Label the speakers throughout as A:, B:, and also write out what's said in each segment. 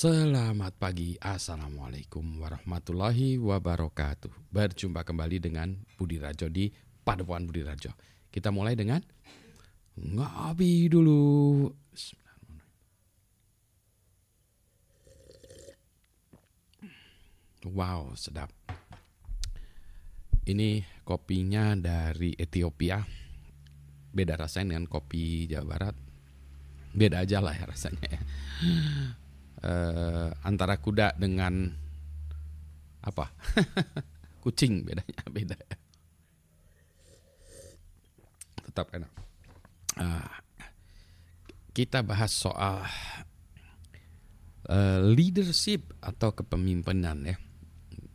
A: Selamat pagi, Assalamualaikum warahmatullahi wabarakatuh. Berjumpa kembali dengan Budi Rajo di Padepokan Budi Rajo. Kita mulai dengan Ngopi dulu. Wow, sedap. Ini kopinya dari Ethiopia. Beda rasanya dengan kopi Jawa Barat. Beda aja lah ya rasanya ya uh, antara kuda dengan apa? Kucing bedanya beda. Tetap enak. Uh, kita bahas soal uh, leadership atau kepemimpinan ya.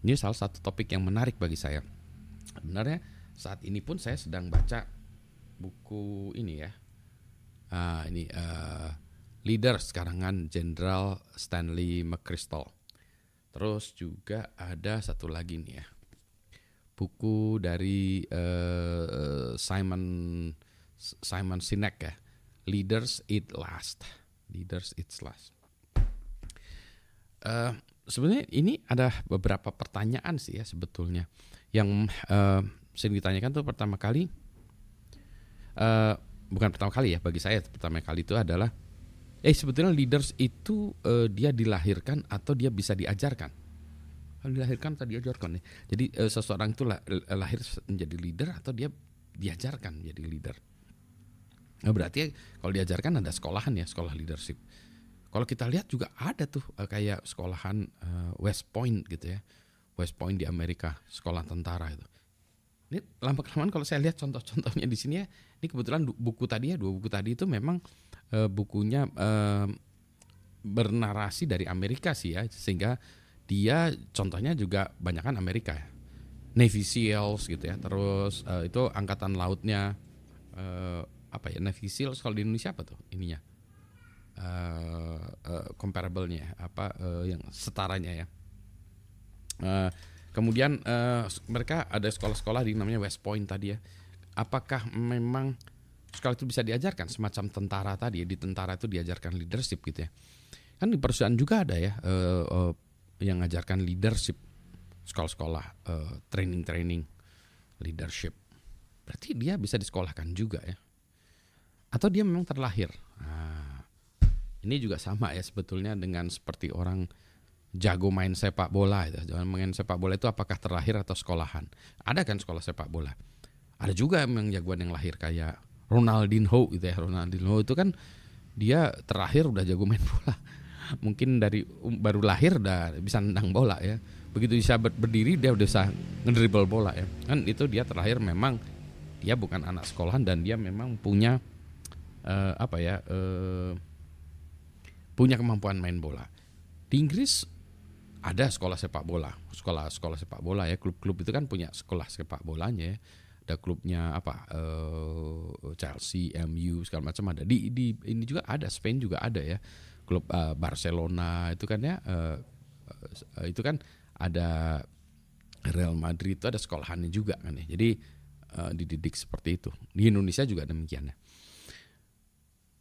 A: Ini salah satu topik yang menarik bagi saya. Sebenarnya saat ini pun saya sedang baca buku ini ya. Uh, ini uh, leader karangan Jenderal Stanley McChrystal. Terus juga ada satu lagi nih ya. Buku dari uh, Simon Simon Sinek ya. Leaders Eat Last. Leaders Eat Last. Uh, sebenarnya ini ada beberapa pertanyaan sih ya sebetulnya yang uh, sering ditanyakan tuh pertama kali uh, bukan pertama kali ya bagi saya pertama kali itu adalah eh sebetulnya leaders itu uh, dia dilahirkan atau dia bisa diajarkan? Dilahirkan atau diajarkan ya jadi uh, seseorang itu lah, lahir menjadi leader atau dia diajarkan menjadi leader? Nah, berarti kalau diajarkan ada sekolahan ya sekolah leadership. Kalau kita lihat juga ada tuh uh, kayak sekolahan uh, West Point gitu ya. West Point di Amerika sekolah tentara itu. Ini lama kelamaan kalau saya lihat contoh-contohnya di sini ya ini kebetulan buku tadi ya dua buku tadi itu memang uh, bukunya uh, bernarasi dari Amerika sih ya sehingga dia contohnya juga banyak kan Amerika ya. Navy SEALs gitu ya terus uh, itu angkatan lautnya uh, apa ya Navy SEALs kalau di Indonesia apa tuh ininya? Uh, uh, comparable-nya apa uh, yang setaranya ya. Uh, kemudian uh, mereka ada sekolah-sekolah di namanya West Point tadi ya. Apakah memang kalau itu bisa diajarkan semacam tentara tadi di tentara itu diajarkan leadership gitu ya. Kan di perusahaan juga ada ya uh, uh, yang ngajarkan leadership sekolah-sekolah uh, training-training leadership. Berarti dia bisa disekolahkan juga ya? Atau dia memang terlahir? Nah, ini juga sama ya sebetulnya dengan seperti orang jago main sepak bola itu. Jangan main sepak bola itu apakah terlahir atau sekolahan? Ada kan sekolah sepak bola? Ada juga yang jagoan yang lahir kayak Ronaldinho gitu ya Ronaldinho itu kan dia terakhir udah jago main bola. Mungkin dari um, baru lahir udah bisa nendang bola ya. Begitu bisa berdiri dia udah bisa ngedribble bola ya. Kan itu dia terakhir memang dia bukan anak sekolahan dan dia memang punya uh, apa ya uh, punya kemampuan main bola. Di Inggris ada sekolah sepak bola sekolah sekolah sepak bola ya. Klub-klub itu kan punya sekolah sepak bolanya ya ada klubnya apa uh, Chelsea, MU segala macam ada. Di di ini juga ada Spain juga ada ya. Klub uh, Barcelona itu kan ya uh, uh, itu kan ada Real Madrid itu ada sekolahannya juga kan ya. Jadi uh, dididik seperti itu. Di Indonesia juga demikian ya.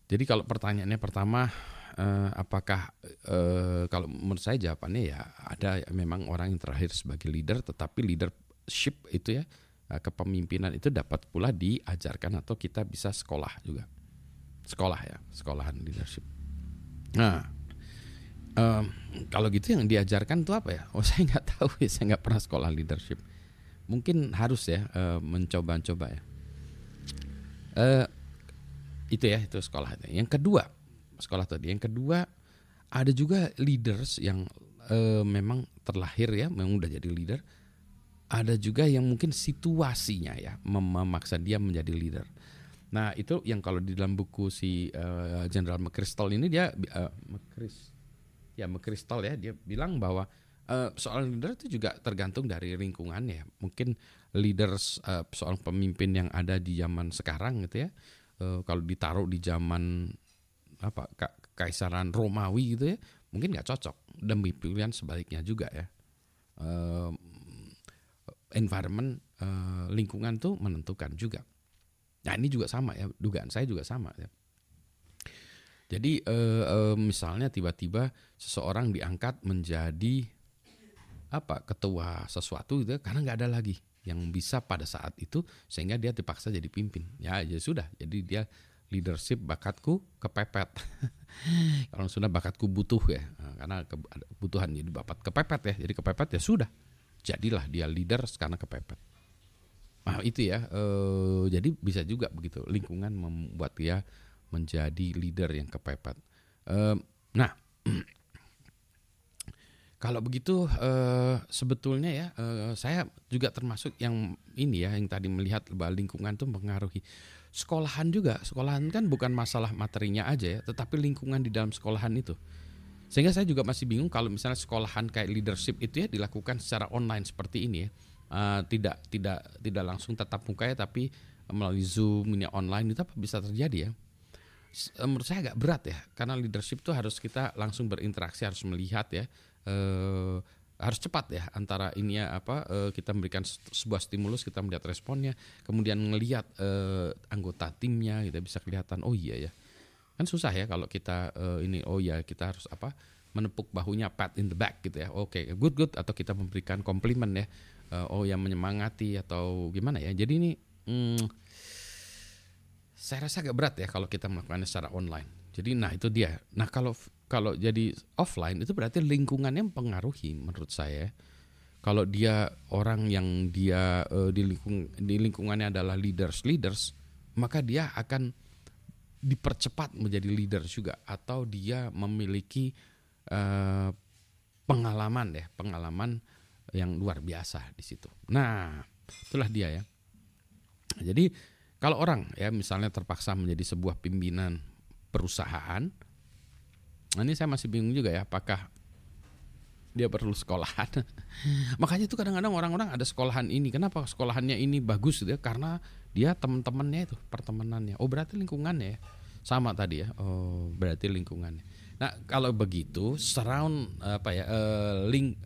A: Jadi kalau pertanyaannya pertama uh, apakah uh, kalau menurut saya jawabannya ya ada memang orang yang terakhir sebagai leader tetapi leadership itu ya kepemimpinan itu dapat pula diajarkan atau kita bisa sekolah juga. Sekolah ya sekolahan leadership. Nah um, kalau gitu yang diajarkan itu apa ya? Oh saya nggak tahu ya saya nggak pernah sekolah leadership. Mungkin harus ya uh, mencoba-coba ya. Uh, itu ya itu sekolah yang kedua sekolah tadi. Yang kedua ada juga leaders yang uh, memang terlahir ya memang udah jadi leader ada juga yang mungkin situasinya ya memaksa dia menjadi leader. Nah itu yang kalau di dalam buku si uh, General McChrystal ini dia uh, McChrys, ya McChrystal ya dia bilang bahwa uh, soal leader itu juga tergantung dari lingkungannya. Mungkin leaders uh, soal pemimpin yang ada di zaman sekarang gitu ya, uh, kalau ditaruh di zaman apa kaisaran Romawi gitu ya, mungkin nggak cocok. Demi pilihan sebaliknya juga ya. Environment uh, lingkungan tuh menentukan juga. Nah ini juga sama ya, dugaan saya juga sama ya. Jadi uh, uh, misalnya tiba-tiba seseorang diangkat menjadi apa ketua sesuatu gitu karena nggak ada lagi yang bisa pada saat itu sehingga dia dipaksa jadi pimpin ya ya sudah jadi dia leadership bakatku kepepet kalau sudah bakatku butuh ya nah, karena kebutuhan jadi bapak kepepet ya jadi kepepet ya sudah jadilah dia leader karena kepepet nah itu ya e, jadi bisa juga begitu lingkungan membuat dia menjadi leader yang kepepet e, nah Kalau begitu uh, sebetulnya ya uh, saya juga termasuk yang ini ya yang tadi melihat bahwa lingkungan itu mempengaruhi sekolahan juga. Sekolahan kan bukan masalah materinya aja ya, tetapi lingkungan di dalam sekolahan itu. Sehingga saya juga masih bingung kalau misalnya sekolahan kayak leadership itu ya dilakukan secara online seperti ini ya. Uh, tidak tidak tidak langsung tatap muka ya tapi melalui Zoom ini online itu apa bisa terjadi ya? Menurut saya agak berat ya karena leadership itu harus kita langsung berinteraksi harus melihat ya eh, harus cepat ya antara ini ya apa eh, kita memberikan sebuah stimulus kita melihat responnya kemudian melihat eh, anggota timnya kita bisa kelihatan oh iya ya kan susah ya kalau kita eh, ini oh iya kita harus apa menepuk bahunya pat in the back gitu ya. Oke okay, good good. Atau kita memberikan komplimen ya. Eh, oh yang menyemangati atau gimana ya. Jadi ini hmm, saya rasa agak berat ya kalau kita melakukannya secara online. Jadi nah itu dia. Nah kalau kalau jadi offline itu berarti lingkungannya mempengaruhi menurut saya. Kalau dia orang yang dia uh, di lingkung di lingkungannya adalah leaders leaders, maka dia akan dipercepat menjadi leader juga atau dia memiliki uh, pengalaman deh, pengalaman yang luar biasa di situ. Nah, itulah dia ya. Jadi kalau orang ya misalnya terpaksa menjadi sebuah pimpinan perusahaan, Nah, ini saya masih bingung juga ya apakah dia perlu sekolahan. Makanya itu kadang-kadang orang-orang ada sekolahan ini. Kenapa sekolahannya ini bagus gitu ya? Karena dia teman-temannya itu pertemanannya. Oh berarti lingkungannya ya sama tadi ya. Oh berarti lingkungannya. Nah kalau begitu surround apa ya uh, link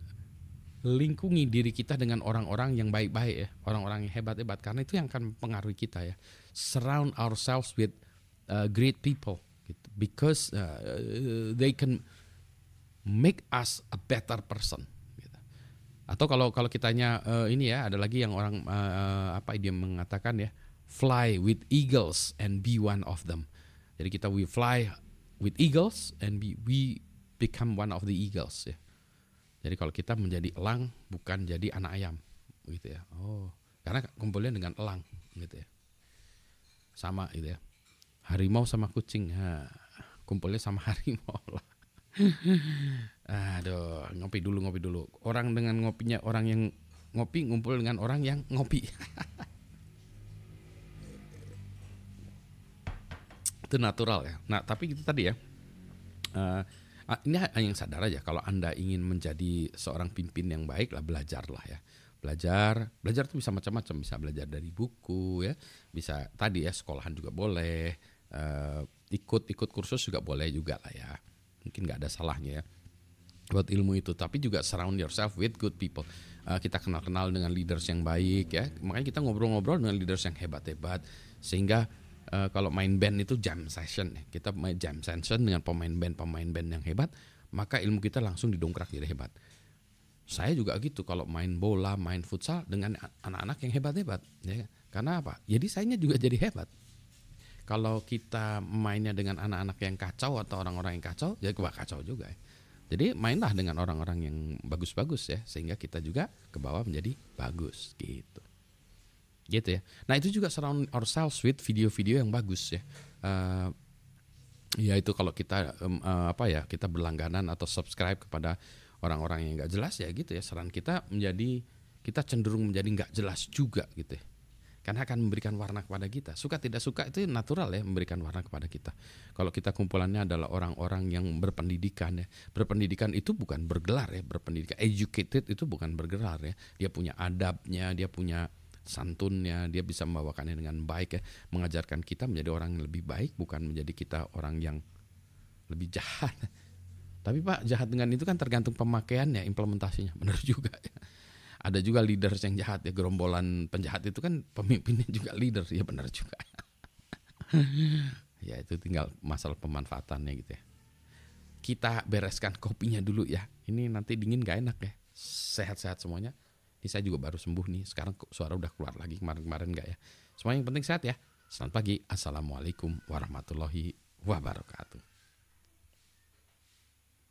A: lingkungi diri kita dengan orang-orang yang baik-baik ya, orang-orang yang hebat-hebat karena itu yang akan mempengaruhi kita ya. Surround ourselves with uh, great people gitu. because uh, they can make us a better person gitu. atau kalau kalau kitanya uh, ini ya ada lagi yang orang uh, apa dia mengatakan ya fly with eagles and be one of them. Jadi kita we fly with eagles and be, we become one of the eagles ya. Jadi kalau kita menjadi elang bukan jadi anak ayam gitu ya. Oh karena kumpulnya dengan elang gitu ya. Sama gitu ya. Harimau sama kucing ha, kumpulnya sama harimau lah aduh ngopi dulu ngopi dulu. Orang dengan ngopinya orang yang ngopi ngumpul dengan orang yang ngopi. Itu natural ya. Nah tapi itu tadi ya. Uh, ini yang sadar aja. Kalau anda ingin menjadi seorang pimpin yang baik lah belajarlah ya. Belajar belajar itu bisa macam-macam. Bisa belajar dari buku ya. Bisa tadi ya sekolahan juga boleh. Uh, ikut ikut kursus juga boleh juga lah ya mungkin nggak ada salahnya ya buat ilmu itu. Tapi juga surround yourself with good people. Uh, kita kenal kenal dengan leaders yang baik ya. Makanya kita ngobrol-ngobrol dengan leaders yang hebat-hebat. Sehingga uh, kalau main band itu jam session ya. Kita main jam session dengan pemain band pemain band yang hebat maka ilmu kita langsung didongkrak jadi hebat. Saya juga gitu kalau main bola main futsal dengan anak-anak yang hebat-hebat ya. Karena apa? Jadi saya juga jadi hebat kalau kita mainnya dengan anak-anak yang kacau atau orang-orang yang kacau, ya kebak kacau juga. Ya. Jadi mainlah dengan orang-orang yang bagus-bagus ya, sehingga kita juga ke bawah menjadi bagus gitu. Gitu ya. Nah itu juga surround ourselves with video-video yang bagus ya. Uh, ya itu kalau kita um, uh, apa ya kita berlangganan atau subscribe kepada orang-orang yang nggak jelas ya gitu ya. Saran kita menjadi kita cenderung menjadi nggak jelas juga gitu ya karena akan memberikan warna kepada kita. Suka tidak suka itu natural ya memberikan warna kepada kita. Kalau kita kumpulannya adalah orang-orang yang berpendidikan ya. Berpendidikan itu bukan bergelar ya, berpendidikan educated itu bukan bergelar ya. Dia punya adabnya, dia punya santunnya, dia bisa membawakannya dengan baik ya, mengajarkan kita menjadi orang yang lebih baik bukan menjadi kita orang yang lebih jahat. Tapi Pak, jahat dengan itu kan tergantung pemakaiannya, implementasinya. Benar juga ya ada juga leaders yang jahat ya gerombolan penjahat itu kan pemimpinnya juga leader ya benar juga Ya itu tinggal masalah pemanfaatannya gitu ya. Kita bereskan kopinya dulu ya. Ini nanti dingin gak enak ya. Sehat-sehat semuanya. Ini saya juga baru sembuh nih. Sekarang suara udah keluar lagi kemarin-kemarin gak ya. Semuanya yang penting sehat ya. Selamat pagi. Assalamualaikum warahmatullahi wabarakatuh.